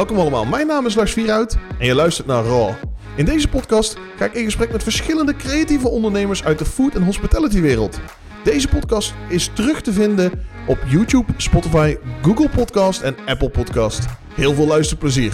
Welkom allemaal, mijn naam is Lars Vierhout en je luistert naar Raw. In deze podcast ga ik in gesprek met verschillende creatieve ondernemers uit de food- en hospitality wereld. Deze podcast is terug te vinden op YouTube, Spotify, Google Podcast en Apple Podcast. Heel veel luisterplezier.